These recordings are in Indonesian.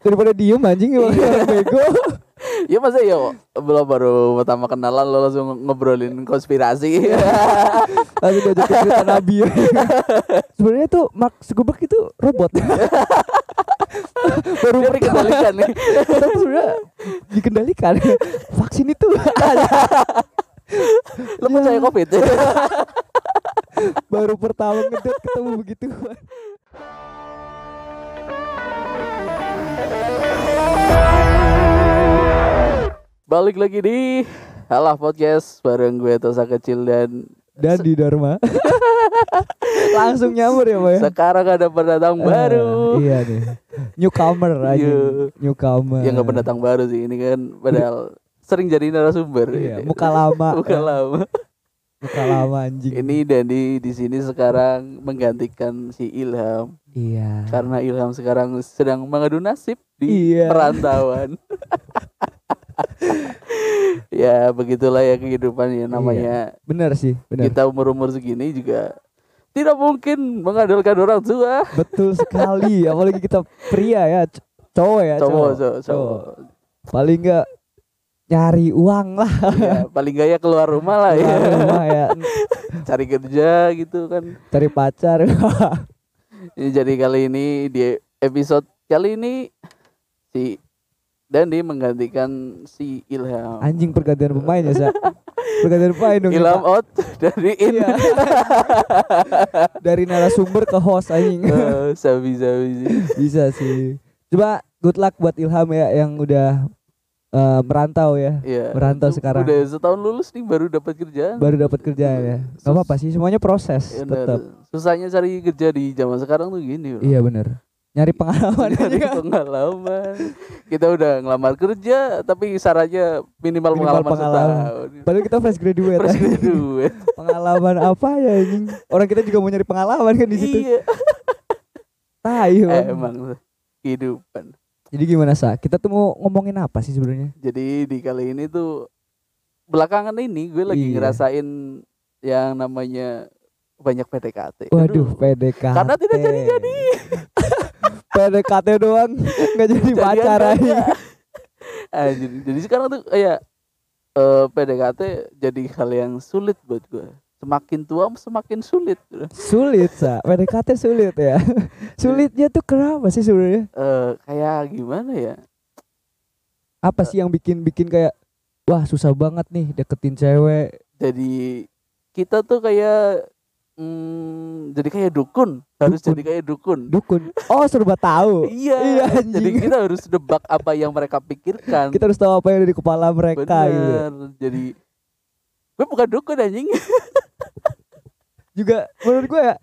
daripada diem anjing orang bego. Ya masa ya belum baru pertama kenalan lo langsung ngobrolin konspirasi. langsung diajak cerita nabi. Sebenarnya tuh Mark Zuckerberg itu robot. Baru Dia dikendalikan nih. tapi sebenarnya dikendalikan. Vaksin itu. Lo percaya covid? baru pertama ngedot ketemu begitu Balik lagi di Halah Podcast bareng gue Tosa Kecil dan dan di Dharma langsung nyamur ya pak ya sekarang ada pendatang baru. Eh, iya nih newcomer aja Iya. newcomer Ya nggak pendatang baru sih ini kan padahal sering jadi narasumber. iya, ini. muka lama Muka lama. muka lama anjing Ini Dandi di sini sekarang menggantikan si Ilham iya karena Ilham sekarang sedang mengadu nasib di Iya. perantauan. ya begitulah ya kehidupan ya namanya bener sih bener kita umur umur segini juga tidak mungkin mengandalkan orang tua. betul sekali apalagi kita pria ya cowok ya Cowok, cowok, cowok. paling enggak nyari uang lah Ya, paling gaya keluar rumah lah ya. Keluar rumah ya Cari kerja gitu kan. cari pacar Ini jadi kali ini di episode kali ini si Dandi menggantikan si Ilham. anjing pergantian pemain ya sa pergantian pemain dong ya, Ilham out dari in. Iya. dari narasumber ke host anjing Eh, sabi sabi sih. bisa sih coba good luck buat Ilham ya yang udah eh, merantau ya Iya. Merantau sekarang. Udah setahun lulus nih baru dapat kerjaan. baru dapat kerjaan ya nggak apa-apa sih semuanya proses Ya, tetap Susahnya cari kerja di zaman sekarang tuh gini. bro. iya bener nyari pengalaman Nyari juga. pengalaman. Kita udah ngelamar kerja tapi syaratnya minimal, Minimal pengalaman, pengalaman. setahun. Padahal kita fresh graduate. Fresh graduate. pengalaman apa ya anjing? Orang kita juga mau nyari pengalaman kan di situ. Iya. Tai, Bang. Emang kehidupan. Jadi gimana sa? Kita tuh mau ngomongin apa sih sebenarnya? Jadi di kali ini tuh belakangan ini gue lagi Iya. ngerasain yang namanya banyak PDKT. Waduh, Aduh. PDKT. Karena tidak jadi-jadi. PDKT doang nggak jadi Jadian pacar kagak. anjing. Ah, jadi, jadi sekarang tuh kayak eh, PDKT jadi hal yang sulit buat gue. Semakin tua semakin sulit. Sulit sa, PDKT sulit ya. Sulitnya tuh kenapa sih sebenarnya? Eh, kayak gimana ya? Apa sih yang bikin bikin kayak wah susah banget nih deketin cewek? Jadi kita tuh kayak hmm, jadi kayak dukun. Harus Dukun. jadi kayak dukun. Dukun. Oh, serba tahu. Iya, Iya, jadi kita harus nebak apa yang mereka pikirkan. Kita harus tahu apa yang ada di kepala mereka gitu. Bener. Jadi gue bukan dukun anjing. juga menurut gue ya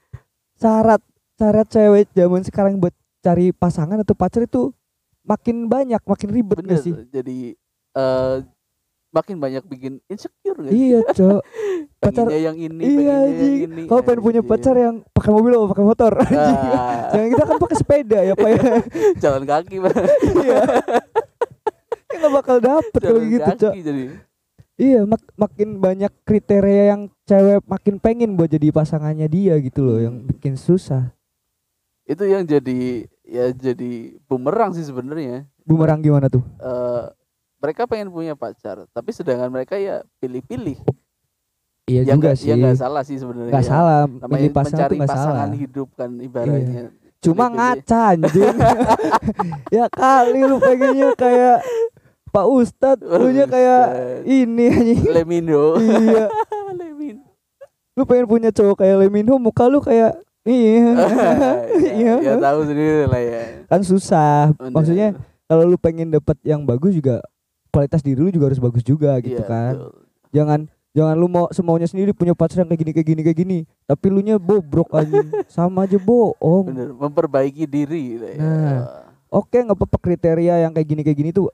syarat syarat cewek zaman sekarang buat cari pasangan atau pacar itu makin banyak makin ribet Bener. gak sih Jadi eh makin banyak bikin insecure sih? iya cok pacar yang ini, iya yang ini. kalau pengen punya pacar yang pakai mobil atau pakai motor Ah, jangan kita kan pakai sepeda ya pak ya jalan kaki, Pak. iya Ya bakal dapet kalau gitu cok kaki jadi. iya mak- makin banyak kriteria yang cewek makin pengen buat jadi pasangannya dia gitu loh yang Hmm. bikin susah Itu yang jadi ya jadi bumerang sih sebenarnya. bumerang gimana tuh Eh mereka pengen punya pacar, tapi sedangkan mereka ya pilih-pilih. iya ya juga nggak- sih Ya nggak salah sih sebenarnya. nggak ya. salah Namanya milih pasangan mencari nggak salah pasangan hidup kan ibaratnya. cuma Pilih-pilih. ngaca anjing ya kali lu pengennya kayak Pak Ustadz lu nya kayak ini anjing Lemino. iya Lemin. lu pengen punya cowok kayak Leminho muka lu kayak iya ya, Iya. ya tahu sendiri lah ya. kan susah maksudnya kalau lu pengen dapet yang bagus juga kualitas diri lu juga harus bagus juga gitu Iya, kan betul. jangan jangan lu mau semaunya sendiri punya pacar yang kayak gini kayak gini kayak gini tapi lu nya bobrok anjing sama aja bohong Bener, memperbaiki diri lah ya. Nah. oke nggak apa-apa kriteria yang kayak gini kayak gini tuh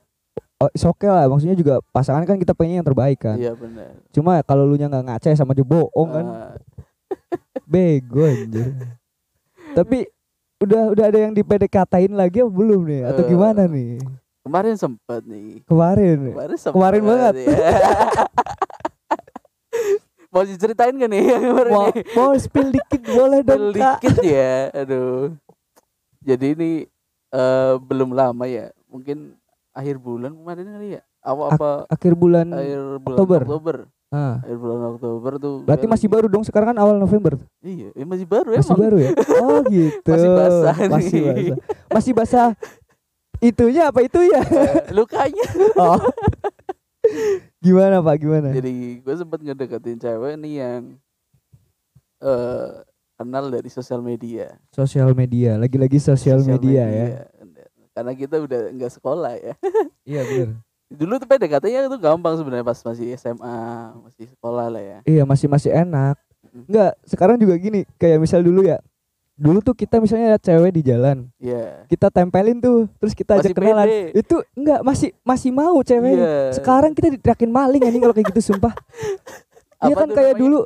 oh, it's okay lah maksudnya juga pasangan kan kita pengen yang terbaik kan Iya benar. cuma kalau lu nya nggak ngaca sama aja bohong kan Ah, bego anjir tapi udah udah ada yang di PDKT-in lagi apa belum nih atau Eh. gimana nih kemarin sempat nih. kemarin Kemarin sempat. Kemarin banget. ya. Mau diceritain gak nih yang kemarin mau, nih? mau spill dikit boleh dong kak Dikit ya. Aduh. Jadi ini eh belum lama ya mungkin akhir bulan kemarin kali ya awal Ak- apa Akhir bulan akhir bulan Oktober. Oktober ah. akhir bulan Oktober tuh Berarti masih baru dong sekarang kan awal November. iya eh, masih baru Masih emang baru ya? Oh gitu. Masih basah Masih basah. Masih basah. Itunya apa itu ya? Eh, lukanya Oh. Gimana Pak? Gimana? jadi gue sempet ngedeketin cewek nih yang eh kenal dari sosial media Sosial media, lagi-lagi sosial media, ya. karena kita udah nggak sekolah ya Iya benar. dulu tuh PDKT-nya itu gampang sebenarnya pas masih SMA masih sekolah lah ya Iya masih masih enak. Enggak, sekarang juga gini, kayak misal dulu ya. Dulu tuh kita misalnya lihat cewek di jalan, Iya kita tempelin tuh, terus kita ajak Masih kenalan. pede. Itu enggak masih masih mau cewek. Iya. Sekarang kita diterakin maling anjing kalau kayak gitu sumpah. Iya kan kayak namanya? dulu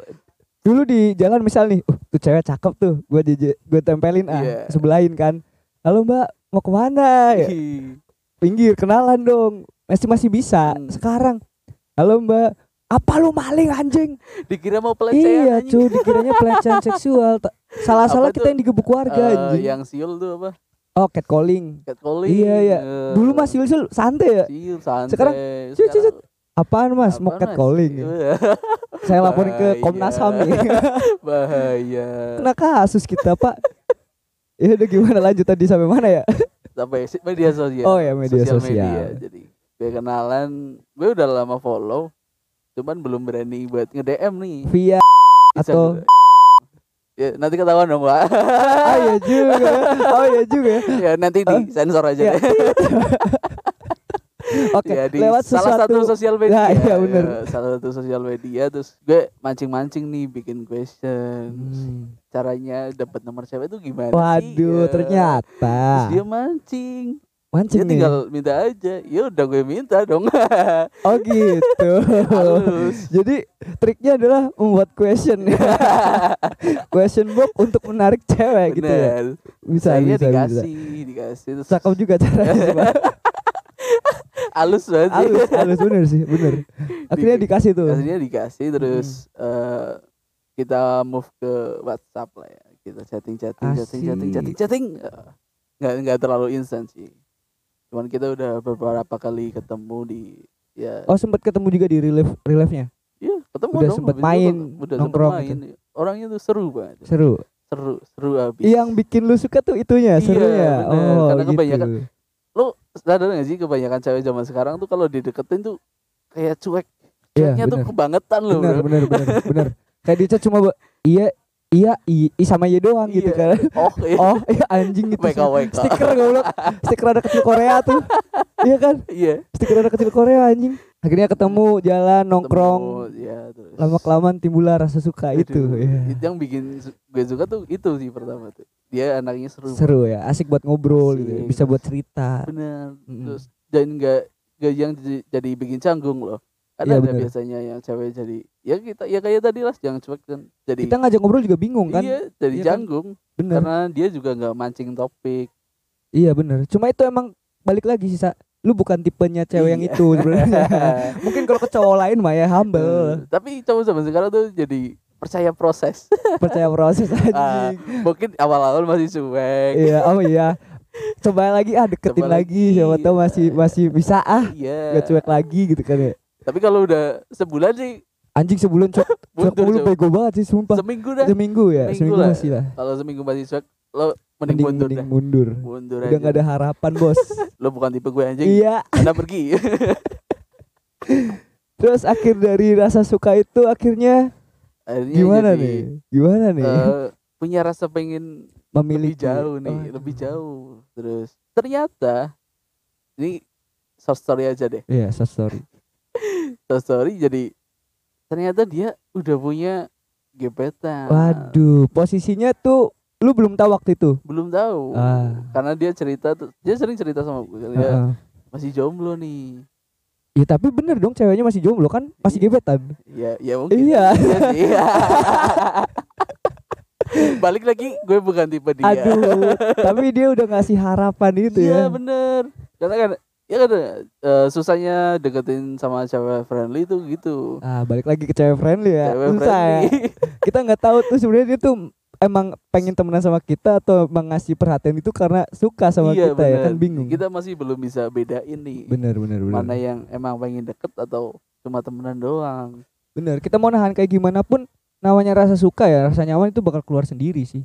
dulu di jalan misal nih, uh, tuh cewek cakep tuh, gua di gue tempelin ah, Iya. sebelahin kan. Halo Mbak, mau ke mana? Ya, pinggir kenalan dong. Masih masih bisa. Hmm. Sekarang, halo Mbak, apa lu maling anjing? dikira mau pelecehan iya, cuy, dikiranya pelecehan seksual. Salah-salah kita tuh? yang digebuk warga Eh, anjing. yang siul tuh apa Oh, catcalling. catcalling Iya, iya. eh, Dulu masih usul santai ya. siul santai Sekarang, cut, cut, cut. Apaan Mas? Mau apaan, Mas? catcalling? ya? Saya laporin ke. Komnas HAM nih. bahaya Kena kasus kita, Pak. Ya udah gimana lanjut tadi sampai mana ya? sampai media sosial Oh ya, media sosial. jadi gue kenalan gue udah lama follow cuman belum berani buat nge DM nih Via atau gitu. Ya nanti ketahuan dong pak Oh iya juga. Oh iya juga. ya nanti di sensor aja Ya. deh Oke, Ya, di lewat salah sesuatu satu sosial media Nah, iya, ya, salah satu sosial media terus gue mancing-mancing nih bikin question Hmm. caranya dapat nomor cewek itu gimana sih Waduh, Ya. ternyata terus dia mancing mancing nih. tinggal minta aja ya udah gue minta dong Oh gitu. Jadi triknya adalah membuat question. question box untuk menarik cewek gitu ya. Bener. Bisa, Saya bisa, bisa. dikasih dikasih terus Cakep juga caranya. Pak. halus banget sih. halus, halus bener sih, bener. Akhirnya Di- dikasih tuh. Akhirnya dikasih terus eh, kita move ke WhatsApp lah ya kita chatting chatting chatting chatting chatting chatting nggak nggak terlalu instan sih cuman kita udah beberapa kali ketemu di ya Oh sempat ketemu juga di relief reliefnya. iya ketemu udah dong sempet itu main, udah sempet nongkrong main orangnya tuh seru banget Seru. seru seru habis Yang bikin lu suka tuh itunya, Iya, serunya. bener. Oh, Karena gitu. kebanyakan lo sadar gak sih kebanyakan cewek zaman sekarang tuh kalau dideketin tuh kayak cuek Iya, cueknya tuh bener. kebangetan loh bener, bener, bener, bener. Kayak dia cuma iya, iya, i, i sama iya doang gitu Iya. kan. oh iya Oh, iya anjing gitu. WK WK Stiker goblok. Stiker ada kecil Korea tuh. Iya kan? iya Stiker ada kecil Korea anjing. Akhirnya ketemu, jalan, nongkrong. Ketemu, ya terus Lama kelamaan timbullah rasa suka Aduh, itu. ya. itu yang bikin gue suka tuh itu sih pertama tuh dia anaknya seru Seru ya, asik buat ngobrol gitu. ya. Asik. Bisa buat cerita. bener Mm-mm. terus dan nggak nggak yang jadi, jadi bikin canggung loh ada Iya, ada bener. biasanya yang cewek jadi ya kita ya kayak tadi lah yang cuek kan jadi Kita ngajak ngobrol juga bingung kan? iya jadi Iya kan? canggung Bener. karena dia juga nggak mancing topik Iya bener. Cuma itu emang balik lagi sih. Lu bukan tipenya cewek yang Iya. itu sebenarnya. Mungkin kalau ke cowok lain mah ya humble, Eh, tapi cowok zaman sekarang tuh jadi percaya proses percaya proses Ah, anjing. mungkin awal-awal masih cuek Iya, oh iya. Coba lagi ah deketin Coba lagi, lagi, siapa tahu masih masih bisa ah. iya Gak cuek lagi gitu kan ya. tapi kalau udah sebulan sih Anjing sebulan cuek mundur mulu Cok. bego banget sih sumpah. seminggu dah Seminggu ya, Seminggu seminggu lah. masih lah. kalau seminggu masih cuek lo mending, Mending mundur mending dah mundur. mundur Udah aja gak ada harapan, Bos. lo bukan tipe gue anjing iya. anda pergi Terus akhir dari rasa suka itu akhirnya akhirnya gimana jadi, nih? Gimana nih? eh, punya rasa pengen lebih Memiliki jauh nih Waduh. lebih jauh terus ternyata ini short story aja deh Iya, sorry. short story jadi ternyata dia udah punya gebetan Waduh, posisinya tuh lu belum tahu waktu itu. belum tahu Ah. karena dia cerita tuh dia sering cerita sama gue Heeh. masih jomblo nih Ya tapi bener dong ceweknya masih jomblo kan masih gebetan. ya ya mungkin Iya. sih. balik lagi gue bukan tipe dia Aduh, tapi dia udah ngasih harapan itu ya. iya bener karena kan ya kan eh, susahnya deketin sama cewek friendly tuh gitu Ah, balik lagi ke cewek friendly ya. cewek Susah ya. friendly Kita nggak tahu tuh sebenarnya dia tuh emang pengen temenan sama kita atau emang ngasih perhatian itu karena suka sama iya, kita ya bener. kan bingung. Kita masih belum bisa bedain nih. Bener bener bener. Mana yang emang pengen deket atau cuma temenan doang. Bener. Kita mau nahan kayak gimana pun namanya rasa suka ya rasa nyaman itu bakal keluar sendiri sih.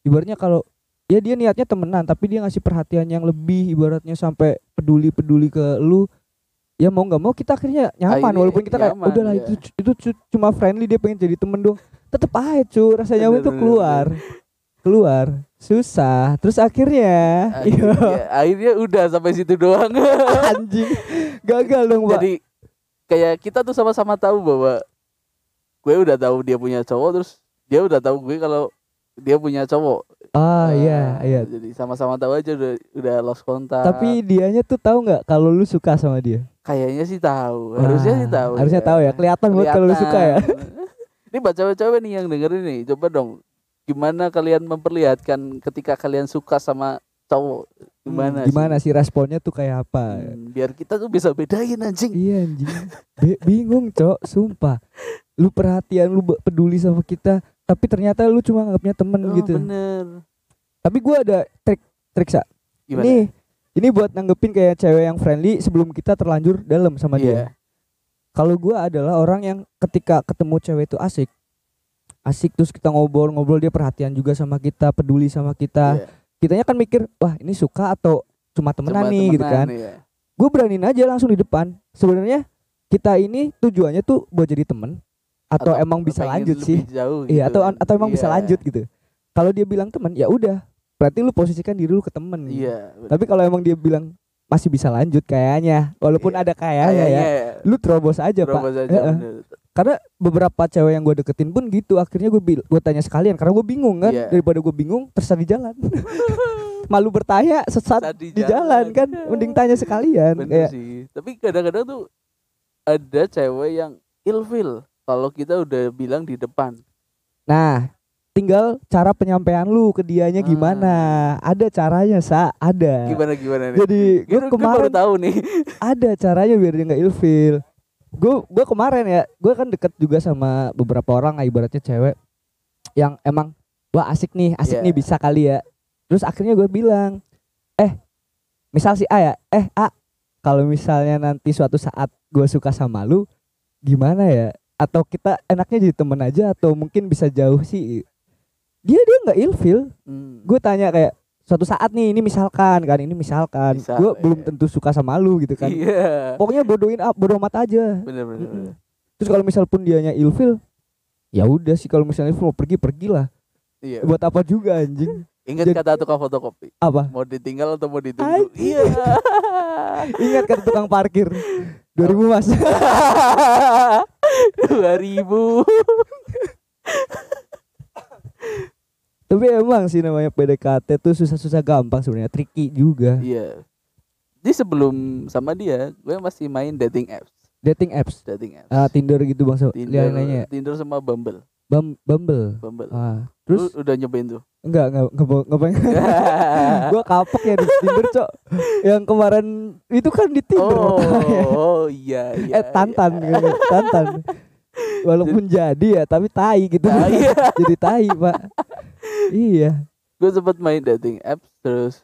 Ibaratnya kalau ya dia niatnya temenan tapi dia ngasih perhatian yang lebih ibaratnya sampai peduli peduli ke lu. Ya mau nggak mau kita akhirnya nyaman Akhirnya walaupun kita kayak nyaman, udahlah iya. itu itu cu- cuma friendly dia pengen jadi temen dong. Tetep aja cu rasa nyaman Bener, itu keluar keluar susah. Terus akhirnya Akhirnya, akhirnya udah sampai situ doang. anjing gagal dong pak Jadi kayak kita tuh sama-sama tahu bahwa gue udah tahu dia punya cowok terus dia udah tahu gue kalau dia punya cowok. Ah Nah, iya iya Jadi sama-sama tahu aja udah udah lost kontak. tapi dianya tuh tahu nggak kalau lu suka sama dia kayaknya sih tahu. Harusnya sih tahu. harusnya tahu ya kelihatan banget kalau lu suka ya. Ini buat cewek-cewek nih yang dengerin nih, coba dong gimana kalian memperlihatkan ketika kalian suka sama cowok? Gimana? Hmm, gimana sih responnya tuh kayak apa Hmm, biar kita tuh bisa bedain anjing. Iya anjing. Be- bingung, Cok, sumpah. Lu perhatian, lu peduli sama kita, tapi ternyata lu cuma anggapnya temen Oh, gitu. bener. Tapi gua ada trik trik sa. Gimana? Ini ini buat nanggepin kayak cewek yang friendly sebelum kita terlanjur dalam sama Iya. dia. Kalau gua adalah orang yang ketika ketemu cewek itu asik, asik terus kita ngobrol-ngobrol dia perhatian juga sama kita, peduli sama kita. Iya. Kitanya kan mikir, wah ini suka atau cuma temenan Cuma nih gitu temenan, kan. iya. gue beraniin aja langsung di depan sebenarnya kita ini tujuannya tuh buat jadi temen atau, emang bisa lanjut sih jauh iya gitu atau kan. atau emang bisa Iya. lanjut gitu kalau dia bilang temen ya udah berarti lu posisikan diri lu ke temen Iya. bener. tapi kalau emang dia bilang masih bisa lanjut kayaknya walaupun Iya. ada kayaknya ya lu terobos aja Terobos pak aja, Heeh. bener. karena beberapa cewek yang gue deketin pun gitu akhirnya gue gue tanya sekalian karena gue bingung kan Iya. daripada gue bingung tersesat di jalan malu bertanya sesat Saat di jalan kan mending tanya sekalian Bener kayak sih. Tapi kadang-kadang tuh ada cewek yang ilfil kalau kita udah bilang di depan. Nah, tinggal cara penyampaian lu ke dianya Ah. gimana. Ada caranya, Sa. Ada. Gimana gimana nih? Jadi gue Gue gue baru kemarin tahu nih. ada caranya biar dia nggak ilfil. Gue gue kemarin ya, gue kan deket juga sama beberapa orang, lah, ibaratnya cewek yang emang wah asik nih, asik Iya. nih bisa kali ya. Terus akhirnya gue bilang, eh, misal si A ya, eh A, kalau misalnya nanti suatu saat gue suka sama lu, gimana ya? Atau kita enaknya jadi temen aja atau mungkin bisa jauh sih? Dia dia nggak ilfil. Hmm. Gue tanya kayak suatu saat nih ini misalkan kan ini misalkan Misal, gue iya. belum tentu suka sama lu gitu kan Iya. pokoknya bodohin up bodo amat aja Bener bener. Mm-mm. bener. terus kalau misal pun dianya ilfil ya udah sih kalau misalnya ilfil mau pergi pergilah Iya. buat apa juga anjing Ingat Jadi- kata tukang fotokopi. apa Mau ditinggal atau mau ditunggu? Iya. ingat kan tukang parkir 2000 mas Dua ribu. tapi emang sih namanya PDKT tuh susah-susah gampang sebenarnya tricky juga Iya. Jadi sebelum sama dia, gue masih main dating apps. dating apps Dating apps. ah Tinder gitu bang so Tinder, lain-lainnya Tinder sama Bumble. Bum- Bumble Bumble. ah Terus terus udah nyobain tuh. enggak enggak enggak enggak, pengen gua kapok ya di Tinder cok yang kemarin itu kan di Tinder oh, oh iya iya. eh tantan gitu, tantan walaupun jadi ya tapi tai gitu iya. jadi tai pak iya Gue sempat main dating apps terus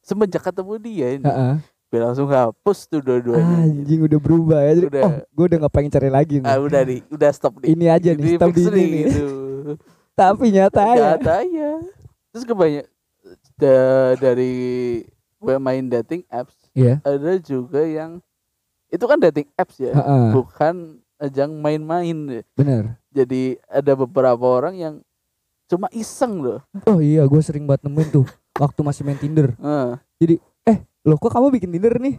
semenjak ketemu dia ini, Heeh. gue langsung hapus tuh dua-duanya. anjing udah berubah ya jadi Udah. oh gue udah nggak pengen cari lagi nih Ah udah nih, udah stop nih. ini aja nih stop di ini nih gitu. tapi nyata ya Ternyata ya. Terus kebanyak da- dari gue main dating apps iya ada juga yang itu kan dating apps ya, Heeh. bukan ajang main-main. bener Jadi ada beberapa orang yang cuma iseng loh. oh iya gue sering banget nemuin tuh waktu masih main Tinder Eh, loh kok kamu bikin Tinder nih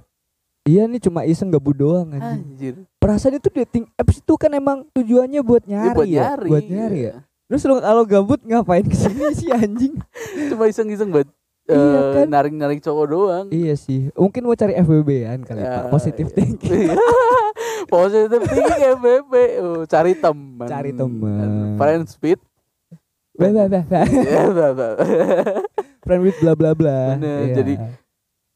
iya nih cuma iseng gabut doang anjing anjir. perasaan itu dating apps itu kan emang tujuannya buat Ini nyari buat ya nyari. buat nyari ya iya. terus lu kalau gabut ngapain ke sini sih anjing Cuma iseng-iseng buat Iya eh, kan? narik-narik cowok doang. iya sih mungkin mau cari FWB-an kali Ya, pak positif iya. thinking Positif thinking ya bebe. Oh, cari teman. Cari teman. Friend speed. Ya, bah, bah. friend with bla bla bla Bener, Iya. jadi-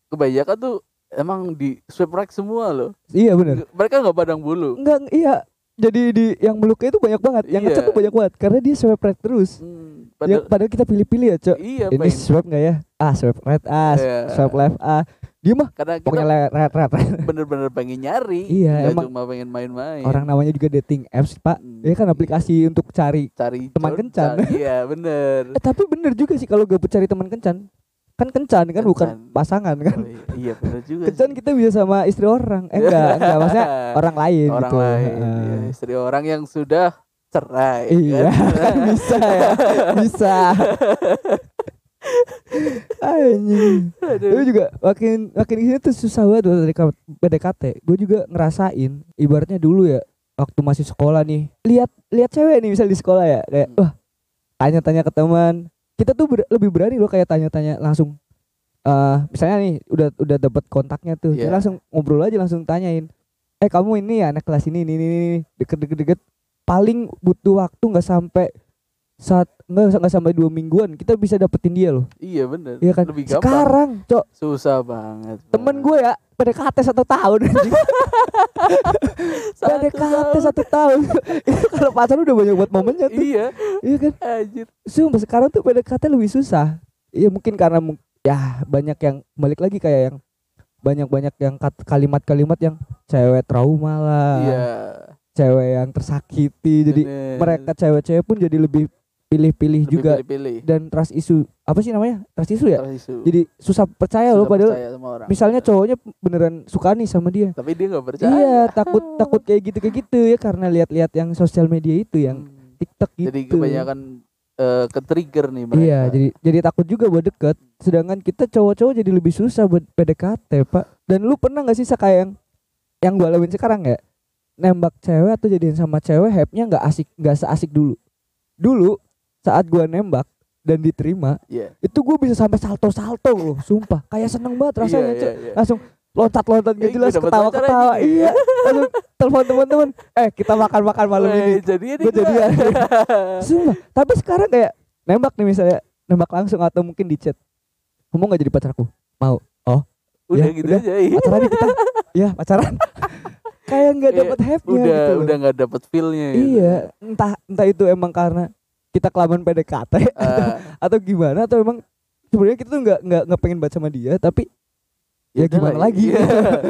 Kebanyakan tuh emang di swipe right semua loh. iya bener Mereka nggak padang bulu. enggak iya jadi di yang meluknya itu banyak banget yang Iya. ngechat tuh banyak banget karena dia swipe right terus Hmm. Ya, Padahal, padahal kita pilih-pilih ya, Cok. iya, Ini pengen. swipe nggak ya? Ah, swipe right A, Iya. swipe left A. Dia mah Karena pokoknya right. right. bener-bener pengen nyari. Iya, nggak emang cuma pengen main-main. Orang namanya juga dating apps, Pak. Hmm, Ya kan aplikasi untuk cari. cari teman kencan. Iya, bener. Eh, tapi bener juga sih kalau gabut cari teman kencan. Kan kencan kan bukan Kencan. pasangan kan. Oh, iya, iya bener juga. Kencan sih. kita bisa sama istri orang. Eh enggak, enggak maksudnya orang lain orang gitu. lain, Heeh. iya, istri orang yang sudah cerai. Iya, kan? bisa ya, bisa. Anjing. Aduh. Gue juga makin makin ke sini tuh susah banget dari PDKT. Gue juga ngerasain, ibaratnya dulu ya, waktu masih sekolah nih, lihat lihat cewek nih misal di sekolah ya, kayak Hmm. wah tanya-tanya ke teman. Kita tuh ber- lebih berani loh kayak tanya-tanya langsung. eh misalnya nih udah udah dapat kontaknya tuh, Iya. langsung ngobrol aja langsung tanyain. Eh kamu ini ya anak kelas ini ini ini, ini. deket-deket deket. Paling butuh waktu nggak sampai saat nggak nggak sampai dua mingguan kita bisa dapetin dia loh. Iya bener. Iya kan? Lebih gampang. Sekarang, Cok, Susah banget. temen gue ya PDKT satu tahun PDKT satu tahun itu kalau pacaran udah banyak buat momennya tuh Iya, iya kan anjir. sumpah sekarang tuh PDKT lebih susah iya mungkin karena ya banyak yang balik lagi kayak yang banyak-banyak yang kalimat-kalimat yang cewek trauma lah Iya. cewek yang tersakiti jadi bener. mereka cewek-cewek pun jadi lebih pilih-pilih juga pilih-pilih. dan trust isu apa sih namanya trust isu ya Terus isu. jadi susah percaya Susah loh padahal percaya sama orang. misalnya cowoknya beneran suka nih sama dia tapi dia nggak percaya. Iya, takut takut kayak gitu kayak gitu ya karena lihat-lihat yang sosial media itu yang Hmm. TikTok gitu. Jadi kebanyakan eh, ke-trigger nih mereka. Iya, jadi jadi takut juga buat deket. Sedangkan kita cowok-cowok jadi lebih susah buat PDKT, Pak. Dan lu pernah gak sih kayak yang yang gua alamin sekarang ya? Nembak cewek atau jadian sama cewek hype-nya nggak asik nggak seasik dulu. Dulu saat gua nembak dan diterima, Iya. itu gua bisa sampai salto-salto loh, sumpah. Kayak seneng banget rasanya, Iya, Cok. iya, iya. Langsung loncat-loncat Eh, gak jelas ketawa-ketawa. Iya. Langsung telepon teman-teman, "Eh, kita makan-makan malam Weh, ini." Jadi ini Gua jadian. Sumpah. Tapi sekarang kayak nembak nih misalnya, nembak langsung atau mungkin di chat. Kamu nggak jadi pacarku? Mau? udah Ya, gitu udah. aja. iya. Pacaran kita? Iya, pacaran. kayak nggak Kayak dapet Udah gitu loh. udah nggak dapet feel-nya. gitu. Iya, entah entah itu emang karena kita kelamaan PDKT Ah, atau gimana atau emang sebenarnya kita tuh nggak nggak nggak pengen baca sama dia tapi ya, udah gimana lagi iya.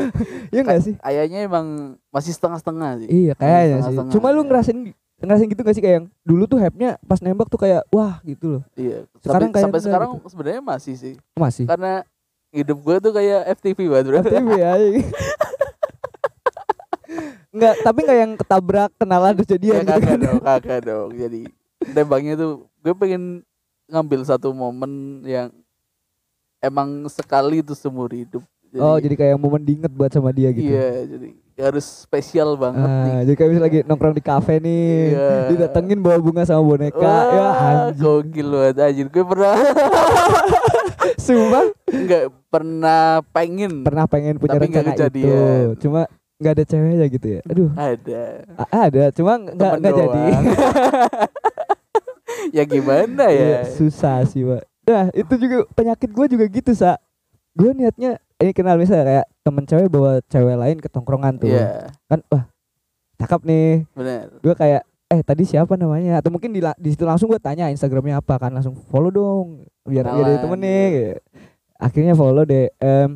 ya nggak sih Kayaknya emang masih setengah-setengah sih. iya kayaknya sih setengah-setengah, cuma lu ya. ngerasain ngerasain gitu gak sih kayak yang dulu tuh hype-nya pas nembak tuh kayak wah gitu loh Iya. Sekarang Sampai, sampai sekarang gitu. sebenarnya masih sih. masih Karena hidup gue tuh kayak FTV banget bro. FTV ya Enggak, tapi enggak yang ketabrak kenalan terus Ya jadian gitu kagak kan. dong, kagak dong. Jadi tembaknya tuh gue pengen ngambil satu momen yang emang sekali itu seumur hidup. Oh, jadi kayak momen diinget buat sama dia gitu. Iya, jadi harus spesial banget nih. Ah, jadi kayak misalnya lagi nongkrong di kafe nih, Iya. didatengin bawa bunga sama boneka, ya Wah, anjing. gokil banget anjir. Gue pernah Sumpah nggak pernah pengen pernah pengen punya Tapi rencana itu, cuma nggak ada ceweknya gitu ya. Aduh, ada. a- ada, cuma nggak nggak jadi. ya gimana ya? Iya, susah sih, Pak. Nah, itu juga penyakit gue juga gitu, Sa. Gue niatnya ini kenal misalnya kayak temen cewek bawa cewek lain ke tongkrongan tuh. Iya, Kan wah, cakep nih. benar. gue kayak eh tadi siapa namanya atau mungkin di, di situ langsung gue tanya instagramnya apa kan langsung follow dong biar biar ada Kenalan, temen nih iya. akhirnya follow DM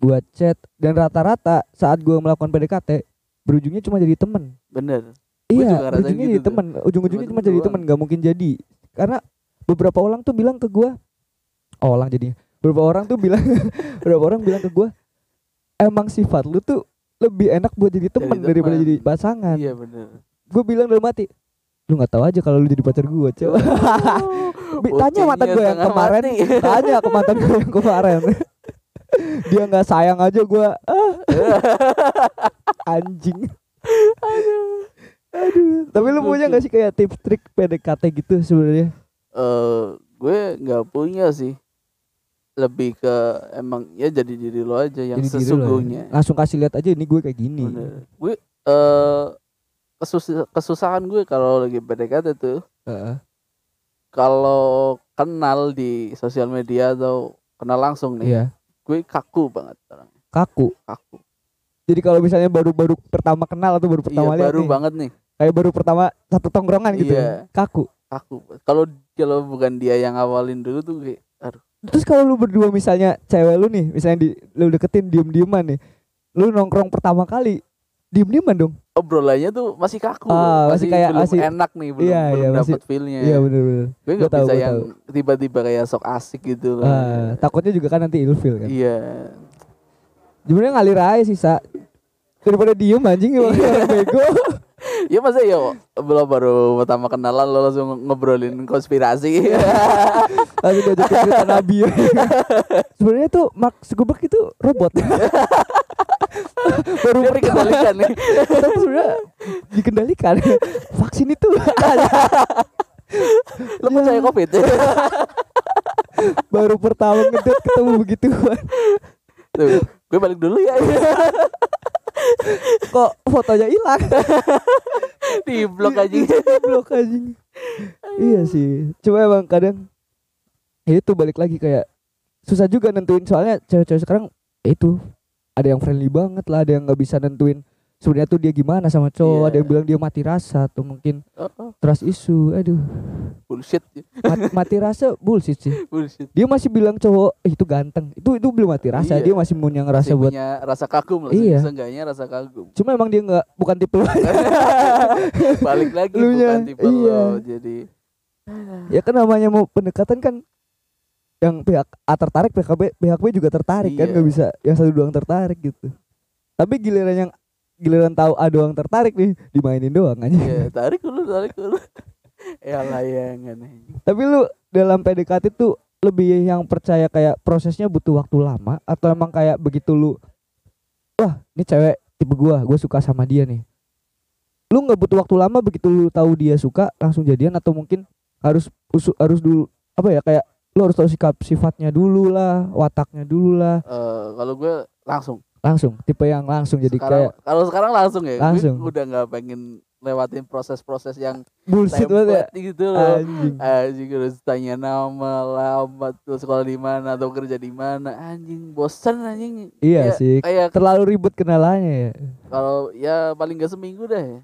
buat chat dan rata-rata saat gue melakukan PDKT berujungnya cuma jadi temen Bener. Iya berujungnya gitu jadi tuh. temen ujung-ujungnya Cuma jadi doang. temen nggak mungkin jadi karena beberapa orang tuh bilang ke gue oh, orang jadi beberapa orang tuh bilang beberapa orang bilang ke gue emang sifat lu tuh lebih enak buat jadi Jadi daripada jadi pasangan Iya bener. gue bilang dalam hati lu nggak tahu aja kalau lu jadi pacar gue coba Bi- tanya mantan gue yang kemarin mati. tanya ke mantan gue yang kemarin dia nggak sayang aja gue ah. anjing aduh tapi lu punya nggak sih kayak tips trik PDKT gitu sebenarnya Eh, gue nggak punya sih. Lebih ke emang ya jadi diri lo aja yang Jadi ya. sesungguhnya. langsung kasih lihat aja ini gue kayak gini Bener. Gue eh kesus kesusahan gue kalau lagi PDKT tuh Heeh. kalau kenal di sosial media atau kenal langsung nih, iya gue kaku banget orang kaku kaku. jadi kalau misalnya baru-baru pertama kenal atau baru pertama iya, lihat baru nih, banget nih. Kayak baru pertama satu tongkrongan gitu Iya. kaku kaku kalau kalau bukan dia yang awalin dulu tuh kayak aduh Terus kalau lu berdua misalnya cewek lu nih, misalnya di lu deketin diem-dieman nih. Lu nongkrong pertama kali diem-dieman dong. obrolannya tuh masih kaku Ah, loh. masih kayak- belum masih- enak nih belum Iya, belum iya, masih- dapet feelnya Iya bener-bener. gue Gua nggak tahu, bisa gua yang tahu. tiba-tiba kayak sok asik gitu loh Ah, takutnya juga kan nanti ilfil kan. iya Sebenarnya ngalir aja sih, Sa. Daripada diem anjing emang orang bego. ya masa ya belum baru pertama kenalan lo langsung ngobrolin konspirasi Langsung diajakin cerita Nabi. Sebenarnya tuh Mark Zuckerberg itu robot. Baru dia dikendalikan nih Tapi sebenarnya dikendalikan. Vaksin itu lo percaya covid baru pertama ngedate ketemu begitu. Tuh, gue balik dulu ya Kok fotonya hilang? di blok aja blok anjing. Iya sih. Cuma emang kadang ya itu balik lagi kayak susah juga nentuin soalnya cewek-cewek sekarang ya itu ada yang friendly banget lah, ada yang nggak bisa nentuin sebenarnya tuh dia gimana sama cowok, Iya. ada yang bilang dia mati rasa atau mungkin Oh, oh, trust issue. Aduh, bullshit mati, mati rasa bullshit sih. bullshit Dia masih bilang cowok eh, itu ganteng. Itu itu belum mati rasa, Iya. dia masih punya ngerasa Masih buat punya rasa kagum lah Iya. seenggaknya rasa kagum Cuma emang dia nggak bukan tipe balik lagi Lunya, bukan tipe iya. lo jadi ya kan namanya mau pendekatan kan yang pihak A tertarik pihak B pihak B juga tertarik kan Iya. nggak bisa yang satu doang tertarik gitu tapi giliran yang giliran tahu A doang tertarik nih dimainin doang aja ya tarik dulu tarik dulu. Ya layangan tapi lu dalam PDKT tuh lebih yang percaya kayak prosesnya butuh waktu lama atau emang kayak begitu lu wah ini cewek tipe gua gua suka sama dia nih. Lu nggak butuh waktu lama begitu lu tahu dia suka langsung jadian atau mungkin harus harus dulu apa ya kayak lu harus tahu sikap sifatnya dulu lah wataknya dulu lah. Eh, kalau gue langsung langsung tipe yang langsung jadi sekarang kayak kalau sekarang langsung ya Langsung. udah nggak pengen lewatin proses-proses yang bullshit banget ya. gitu loh. Anjing. Anjing harus tanya nama alamat tuh sekolah di mana atau kerja di mana. Anjing bosan anjing. Iya Ya, sih kayak terlalu ribet kenalannya ya. Kalau ya paling gak seminggu deh.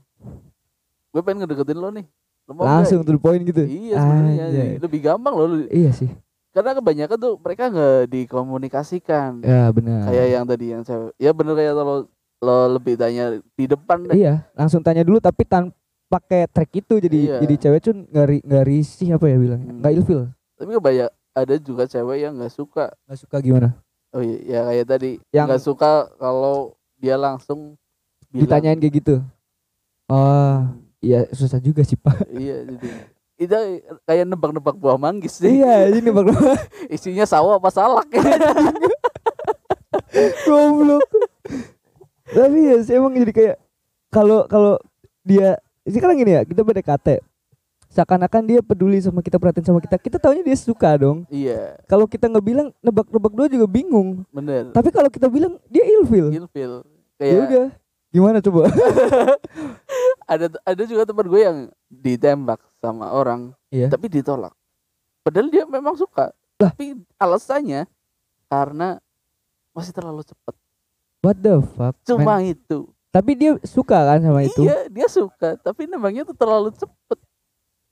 Gue pengen ngedeketin lo nih. Lo mau langsung to the point gitu? Iya sebenarnya lebih gampang loh iya sih karena kebanyakan tuh mereka nggak dikomunikasikan. Ya benar. Kayak yang tadi yang cewek ya bener kayak lo lo lebih tanya di depan deh. Iya, langsung tanya dulu tapi tanpa pakai track itu jadi Iya. jadi cewek tuh nggak nggak risih apa ya bilangnya Hmm. nggak ilfil tapi kebanyak ada juga cewek yang nggak suka. Nggak suka gimana? Oh iya ya kayak tadi Yang- nggak suka kalau dia langsung bilang. ditanyain kayak gitu. Oh iya susah juga sih pak. Iya jadi itu kayak nebak-nebak buah manggis sih. Iya ini bang isinya sawo apa salak? Goblok. Tapi ya sih emang jadi kayak kalau kalau dia sekarang gini ya kita PDKT seakan-akan dia peduli sama kita perhatian sama kita. Kita taunya dia suka dong. Iya. Kalau kita nggak bilang nebak-nebak doang juga bingung. Bener. Tapi kalau kita bilang dia ilfil. Ilfil. Ya kayak udah gimana coba ada ada juga teman gue yang ditembak sama orang Iya. tapi ditolak padahal dia memang suka Lah. tapi alasannya karena masih terlalu cepat what the fuck man? cuma itu Tapi dia suka kan sama itu. iya dia suka tapi nembaknya tuh terlalu cepet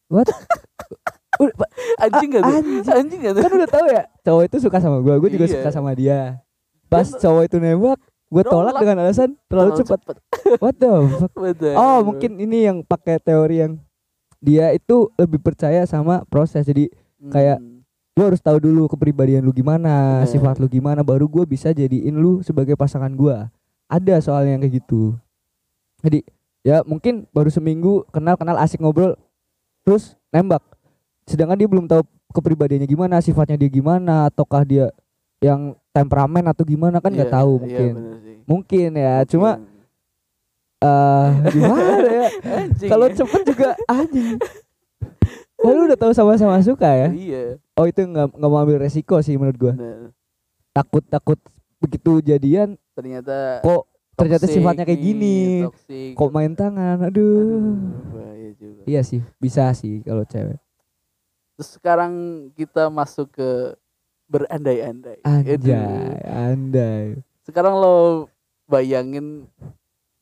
What? Anjing gak tuh anjing. anjing gak tuh kan udah tahu ya, cowok itu suka sama gua, gua juga Iya. suka sama dia. Pas cowok itu nembak, gua tolak dengan alasan terlalu cepat. What the fuck? Betul. Oh, mungkin ini yang pakai teori yang dia itu lebih percaya sama proses. Jadi kayak- Hmm, gua harus tahu dulu kepribadian lu gimana, Bener. sifat lu gimana, baru gua bisa jadiin lu sebagai pasangan gua. Ada soalnya yang kayak gitu. Jadi ya mungkin baru seminggu kenal kenal asik ngobrol, terus nembak. Sedangkan dia belum tahu kepribadiannya gimana, sifatnya dia gimana, ataukah dia yang temperamen atau gimana kan nggak iya, tahu iya, mungkin. bener sih. Mungkin ya, Mungkin. cuma eh gimana ya? Kalau cepet juga anjing. Oh, lu udah tahu sama-sama suka ya? iya Oh itu nggak nggak mau ambil resiko sih menurut gua. Takut takut begitu jadian ternyata kok ternyata toxic sifatnya kayak gini. toxic. Kok main tangan? Aduh. Aduh, juga. Iya sih, bisa sih kalau cewek. Terus sekarang kita masuk ke berandai-andai. Anjay, andai. Sekarang lo bayangin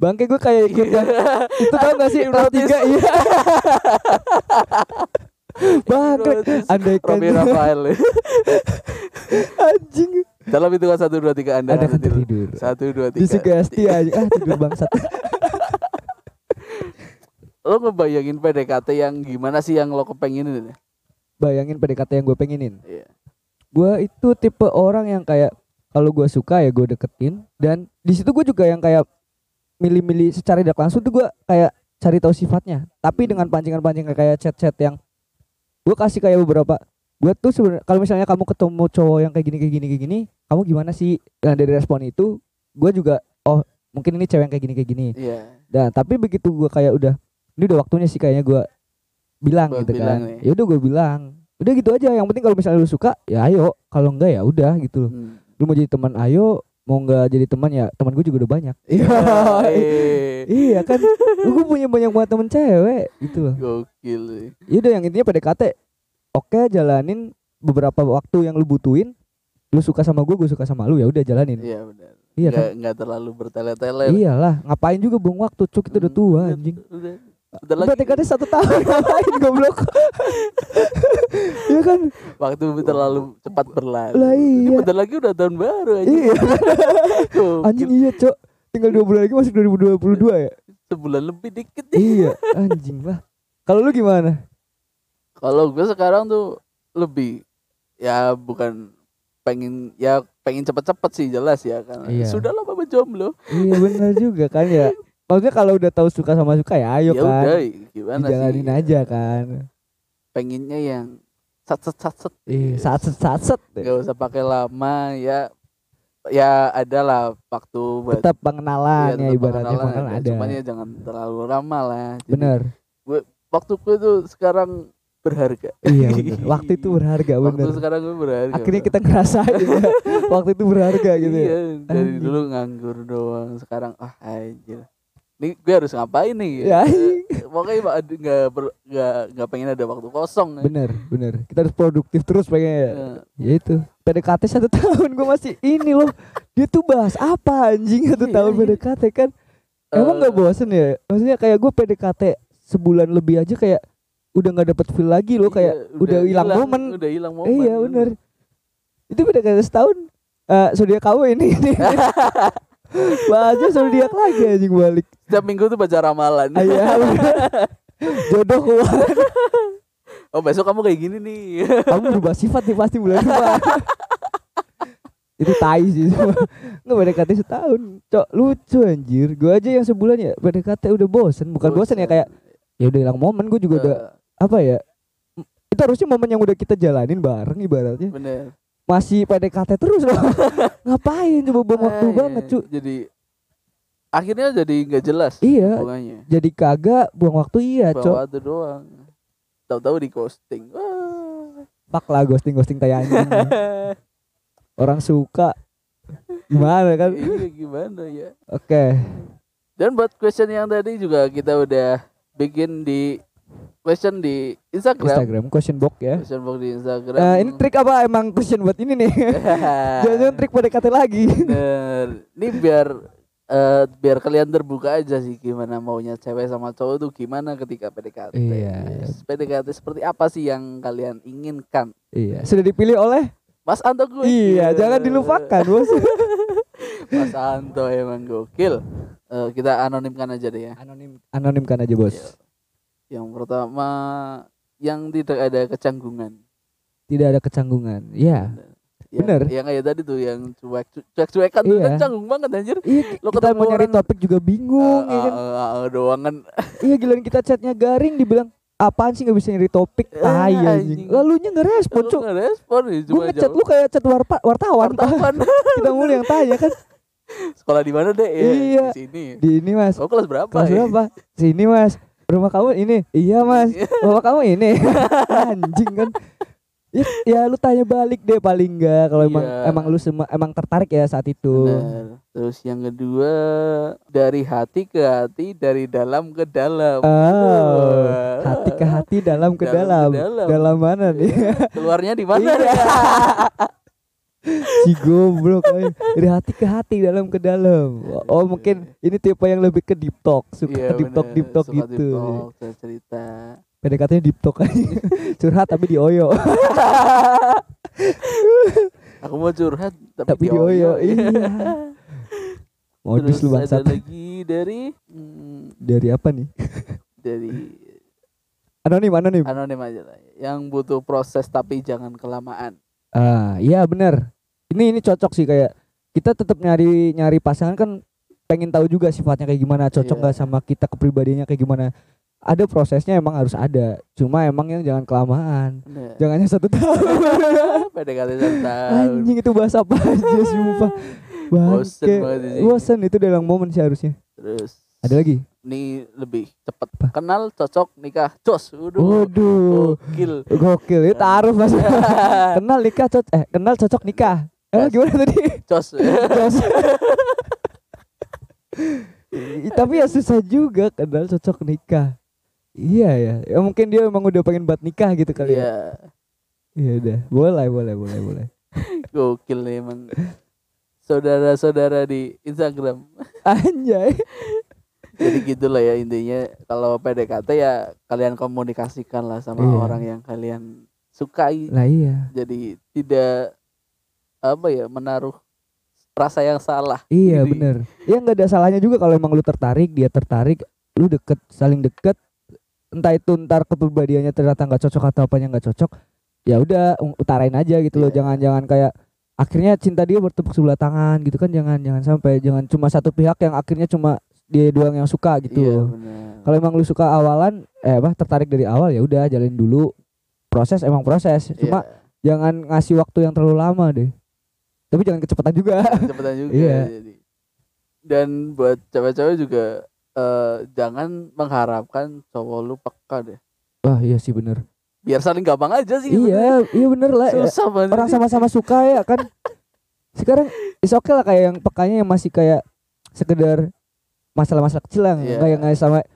Bangke gue kayak ikut yang itu tau gak sih Hipnotis. tiga iya. Bangke, andaikan Robi Rafael. anjing. Dalam hitungan satu dua tiga anda Ada harus kan tertidur. Satu dua tiga. Disugesti aja. Ah, tidur bangsat. Lo ngebayangin PDKT yang gimana sih yang lo kepengenin? Bayangin PDKT yang gue pengenin. Iya. Gue itu tipe orang yang kayak kalau gue suka ya gue deketin. Dan di situ gue juga yang kayak milih-milih secara tidak langsung tuh gue kayak cari tahu sifatnya. Tapi dengan pancingan-pancingan kayak chat-chat yang gue kasih kayak beberapa gue tuh sebenarnya kalau misalnya kamu ketemu cowok yang kayak gini kayak gini kayak gini kamu gimana sih? Nah dari respon itu gue juga oh mungkin ini cewek yang kayak gini kayak gini. Iya. dan tapi begitu gue kayak udah ini udah waktunya sih kayaknya gue bilang Buat gitu bilang kan ya udah gue bilang udah gitu aja yang penting kalau misalnya lu suka ya ayo kalau enggak ya udah gitu Hmm. lu mau jadi teman ayo mau nggak jadi teman ya teman gue juga udah banyak Iya. iya kan gue punya banyak banget temen cewek gitu loh Gokil. ya udah yang intinya PDKT oke jalanin beberapa waktu yang lu butuhin lu suka sama gue gue suka sama lu ya udah jalanin Iya benar. iya Nggak, kan nggak terlalu bertele-tele. iyalah ngapain juga buang waktu cuk kita udah tua Hmm, anjing Udah. Udah lagi PDKT satu tahun ngapain goblok Iya kan waktu terlalu cepat berlalu. Lah Ini iya. bentar lagi udah tahun baru aja. Iya. Anjing iya cok Tinggal dua bulan lagi masuk 2022 ya Sebulan lebih dikit nih. Iya anjing lah Kalau lu gimana? Kalau gue sekarang tuh lebih ya bukan pengen ya pengen cepet-cepet sih jelas ya kan. Iya. Sudah lama berjomblo. Iya benar juga kan ya Maksudnya kalau udah tahu suka sama suka ya ayo ya kan udah gimana Dijalanin sih. aja kan Pengennya yang sat set sat set. Iya saat set saat set Gak usah pakai lama ya ya ada lah waktu buat Tetap pengenalan ya tetap ibaratnya pengenalan pengenalan ada. Cuman ya jangan terlalu lama lah. Jadi, Bener Waktu gue tuh sekarang berharga. Iya bener Waktu itu berharga Waktu bener sekarang gue berharga. Akhirnya kita ngerasain ya Waktu itu berharga gitu Iya, ya dari Anjing. dulu nganggur doang. Sekarang ah anjir. Ini gue harus ngapain nih? Ya, Eh, Pokoknya ba- ad- nggak nggak nggak pengen ada waktu kosong. ya. Bener bener Kita harus produktif terus pengen ya Eh, Ya itu PDKT satu tahun gue masih ini loh Dia tuh bahas apa anjing satu Iya, tahun iya. PDKT kan Emang gak eh, bosen ya Maksudnya kayak gue PDKT sebulan lebih aja kayak Udah gak dapet feel lagi loh Kayak iya, udah hilang momen Udah hilang momen. Eh, Iya bener Itu PDKT setahun eh Sudah kawin ini, ini. Bahasnya zodiak lagi anjing balik Setiap minggu tuh baca ramalan. Ah, Iya. Jodoh keluar. Oh besok kamu kayak gini nih. Kamu berubah sifat nih pasti bulan depan. Itu tai sih. Nggak PDKT setahun. Cok lucu anjir. Gue aja yang sebulan ya PDKT udah bosen. Bukan bosen. ya kayak Ya udah hilang momen. Gue juga udah Eh, Apa ya Itu harusnya momen yang udah kita jalanin bareng ibaratnya. Bener. Masih PDKT terus loh. Ngapain coba buang waktu Eh, banget cu? Jadi akhirnya jadi nggak jelas Iya hubungannya. Jadi kagak buang waktu iya cok Bawa itu doang. Tahu-tahu di ghosting. Wah. Fuck lah ghosting-ghosting tai anjing Orang suka Gimana kan Iya gimana ya? Oke Dan buat question yang tadi juga kita udah bikin di question di Instagram. Instagram question box ya Question box di Instagram. Nah, ini trik apa emang question buat ini nih? Jangan trik PDKT lagi. Bener. Ini biar eh, biar kalian terbuka aja sih gimana maunya cewek sama cowok tuh gimana ketika PDKT. Iya. Yes. PDKT seperti apa sih yang kalian inginkan? iya, sudah dipilih oleh? Mas Anto gue. Iya, jangan dilupakan, Bos. Mas Anto emang gokil. Eh, kita anonimkan aja deh ya. Anonim anonimkan aja, Bos. Iya. Yang pertama yang tidak ada kecanggungan. Tidak ada kecanggungan. Iya. Yang, Bener. Yang kayak tadi tuh yang cuek cuek cuekan tuh Iya. kan canggung banget anjir. Iya, Lo kita mau nyari orang- topik juga bingung, ya kan? Ah, ah, ah, doang kan. Iya, giliran kita chatnya garing dibilang apaan sih nggak bisa nyari topik? Eh, Tai anjing. anjing. Lalunya nggak respon, Cuk. nggak respon ya, Gue cuma ngechat jawab, lu kayak chat warpa- wartawan. wartawan. kita mulu yang tanya kan. Sekolah di mana deh? Ya, Iya. Di sini. Di ini, Mas. Oh kelas berapa? Kelas ya? berapa? Sini mas Rumah kamu ini Iya mas Bapak kamu ini Anjing kan ya, ya lu tanya balik deh paling enggak kalau emang Iya. emang lu sema, emang tertarik ya saat itu Benar. Terus yang kedua dari hati ke hati, dari dalam ke dalam. oh hati ke hati dalam ke Dalam dalam ke dalam. dalam mana nih Keluarnya di mana? Iya. si goblok dari hati ke hati dalam ke dalam oh mungkin ini tipe yang lebih ke deep talk suka Iya, ke deep talk bener. deep talk Suka gitu deep talk, cerita. PDKT-nya deep talk aja. Curhat tapi di oyo. Aku mau curhat tapi, tapi di oyo. Iya. Modus Terus lu ada bangsat. lagi dari hmm, Dari apa nih? dari Anonim, anonim. anonim aja lah. Yang butuh proses tapi jangan kelamaan. Ah, iya bener. Ini ini cocok sih kayak kita tetap nyari nyari pasangan kan pengen tahu juga sifatnya kayak gimana, cocok Iya. nggak sama kita kepribadiannya kayak gimana. Ada prosesnya emang harus ada. Cuma emang yang jangan kelamaan. Nah, Jangan hanya satu tahun. PDKT satu tahun. Anjing itu bahasa apa aja sumpah. Bosen. Bosen itu dalam momen sih harusnya. Terus Ada lagi? ini lebih cepet Apa? kenal cocok nikah cos waduh Waduh. gokil Gokil itu taruh mas. kenal nikah cocok eh kenal cocok nikah. Eh gimana tadi? cos Jos. I- Tapi ya susah juga kenal cocok nikah. Iya ya. Ya mungkin dia emang udah pengen buat nikah gitu kali ya. iya Iya udah. Boleh, boleh, boleh, boleh. gokil nih emang saudara-saudara di Instagram Anjay. jadi gitulah ya intinya kalau PDKT ya kalian komunikasikan lah sama Iya. orang yang kalian sukai Lah iya. jadi tidak apa ya menaruh rasa yang salah Iya Jadi, bener. Ya nggak ada salahnya juga kalau emang lu tertarik, dia tertarik, lu deket, saling deket. Entah itu ntar kepribadiannya ternyata nggak cocok atau apanya nggak cocok. Ya udah utarain aja gitu loh. Iya. Jangan-jangan kayak akhirnya cinta dia bertepuk sebelah tangan gitu kan jangan jangan sampai jangan cuma satu pihak yang akhirnya cuma dia doang yang suka gitu iya benar Kalau emang lu suka awalan eh apa tertarik dari awal ya udah jalin dulu. Proses emang proses. Cuma Iya, jangan ngasih waktu yang terlalu lama deh. Tapi jangan kecepatan juga. cepetan juga Iya. jadi dan buat cewek-cewek juga eh, jangan mengharapkan cowok lu peka deh. Wah iya sih bener. biar saling gampang aja sih Iya, iya bener lah. ya. susah banget Orang sama-sama suka ya kan. Sekarang is okay lah kayak yang pekanya yang masih kayak sekedar masalah-masalah kecil lah, nggak yang kayak sama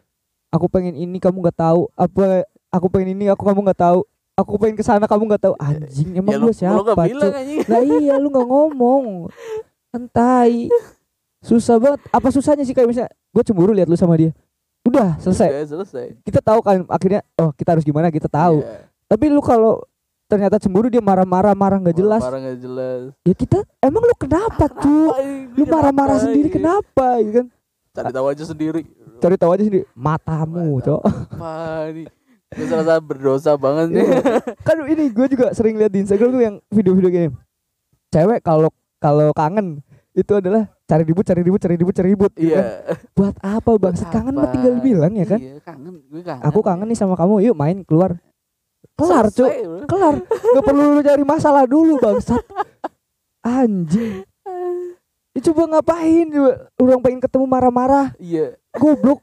aku pengen ini kamu nggak tahu. Apa aku pengen ini aku kamu nggak tahu. Aku pengen ke sana kamu nggak tahu. Anjing emang ya lu, gue siapa lu gak bilang anjing. Lah iya lu nggak ngomong. Entai susah banget. Apa susahnya sih kayak misalnya gue cemburu lihat lu sama dia. Udah selesai. Udah, selesai. Kita tahu kan akhirnya oh kita harus gimana kita tahu. Iya. tapi lu kalau ternyata cemburu dia marah-marah marah nggak jelas. marah nggak jelas. Ya kita emang lu kenapa ini? lu marah-marah sendiri ini? kenapa ya kan? Cari tahu aja sendiri. Cari tahu aja sendiri. Matamu cok. apa nih gue berdosa banget nih. Iya. kan ini gue juga sering lihat di Instagram tuh yang video-video gini. Cewek kalau kalau kangen itu adalah cari ribut cari ribut cari ribut cari ribut gitu kan. iya buat apa bang? Kangen mah tinggal bilang ya kan? Iya kangen. Gue kangen. Aku kangen nih sama kamu. Yuk main keluar. Kelar bro. kelar. Nggak perlu lu cari masalah dulu bangsat. Anjing. Ya, coba ngapain? Coba orang pengen ketemu marah-marah. Iya. Goblok.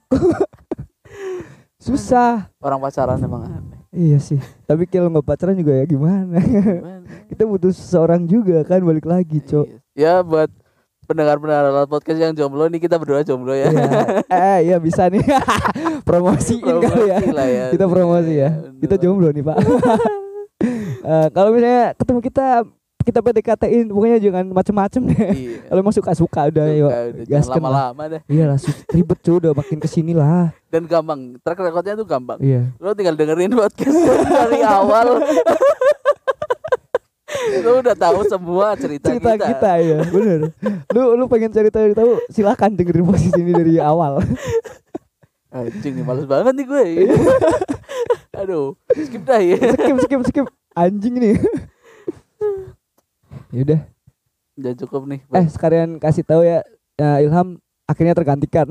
Susah. Orang pacaran emang. Aneh iya sih. Tapi kalau nggak pacaran juga ya gimana? Gimana? kita butuh seseorang juga kan balik lagi cok Iya. ya buat pendengar-pendengar alat podcast yang jomblo nih kita berdua jomblo ya. Iya. eh iya bisa nih. Promosiin kali ya. Promosi lah ya. Kita promosi ya. Kita jomblo nih pak. Eh, kalau misalnya ketemu kita kita PDKT-in pokoknya jangan macem-macem deh. Iya. kalau emang suka suka udah yuk lah. lama-lama dah iya lah ribet cuy udah makin ke sini lah. Dan gampang track recordnya tuh gampang. Iya. Lo tinggal dengerin podcast dari awal lo udah tahu semua cerita, cerita kita, kita, ya bener. Lu lu pengen cari tahu tahu silakan dengerin posisi ini dari awal. Anjing nih males banget nih gue. Aduh skip dah ya skip skip skip. Anjing nih. Yaudah udah. Cukup nih eh sekalian kasih tahu ya ya, Ilham akhirnya tergantikan.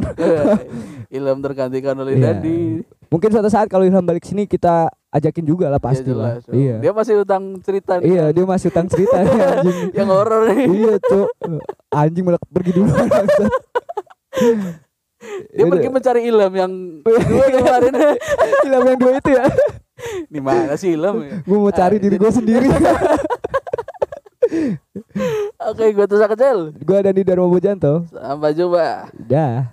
Ilham tergantikan oleh Iya. Dandi mungkin suatu saat kalau Ilham balik sini kita ajakin juga lah pasti Ya, lah dong. iya. Dia masih utang cerita nih. Iya dia masih utang cerita nih anjing. Yang horor nih. Iya cok anjing malah pergi dulu dia pergi mencari Ilham yang dua kemarin. Ilham yang dua itu ya? Di mana sih Ilham? Ya? gue mau cari Ah, diri gue sendiri. Oke gue tuh kecil gue ada di Dharma Bojanto. Sampai jumpa. Dah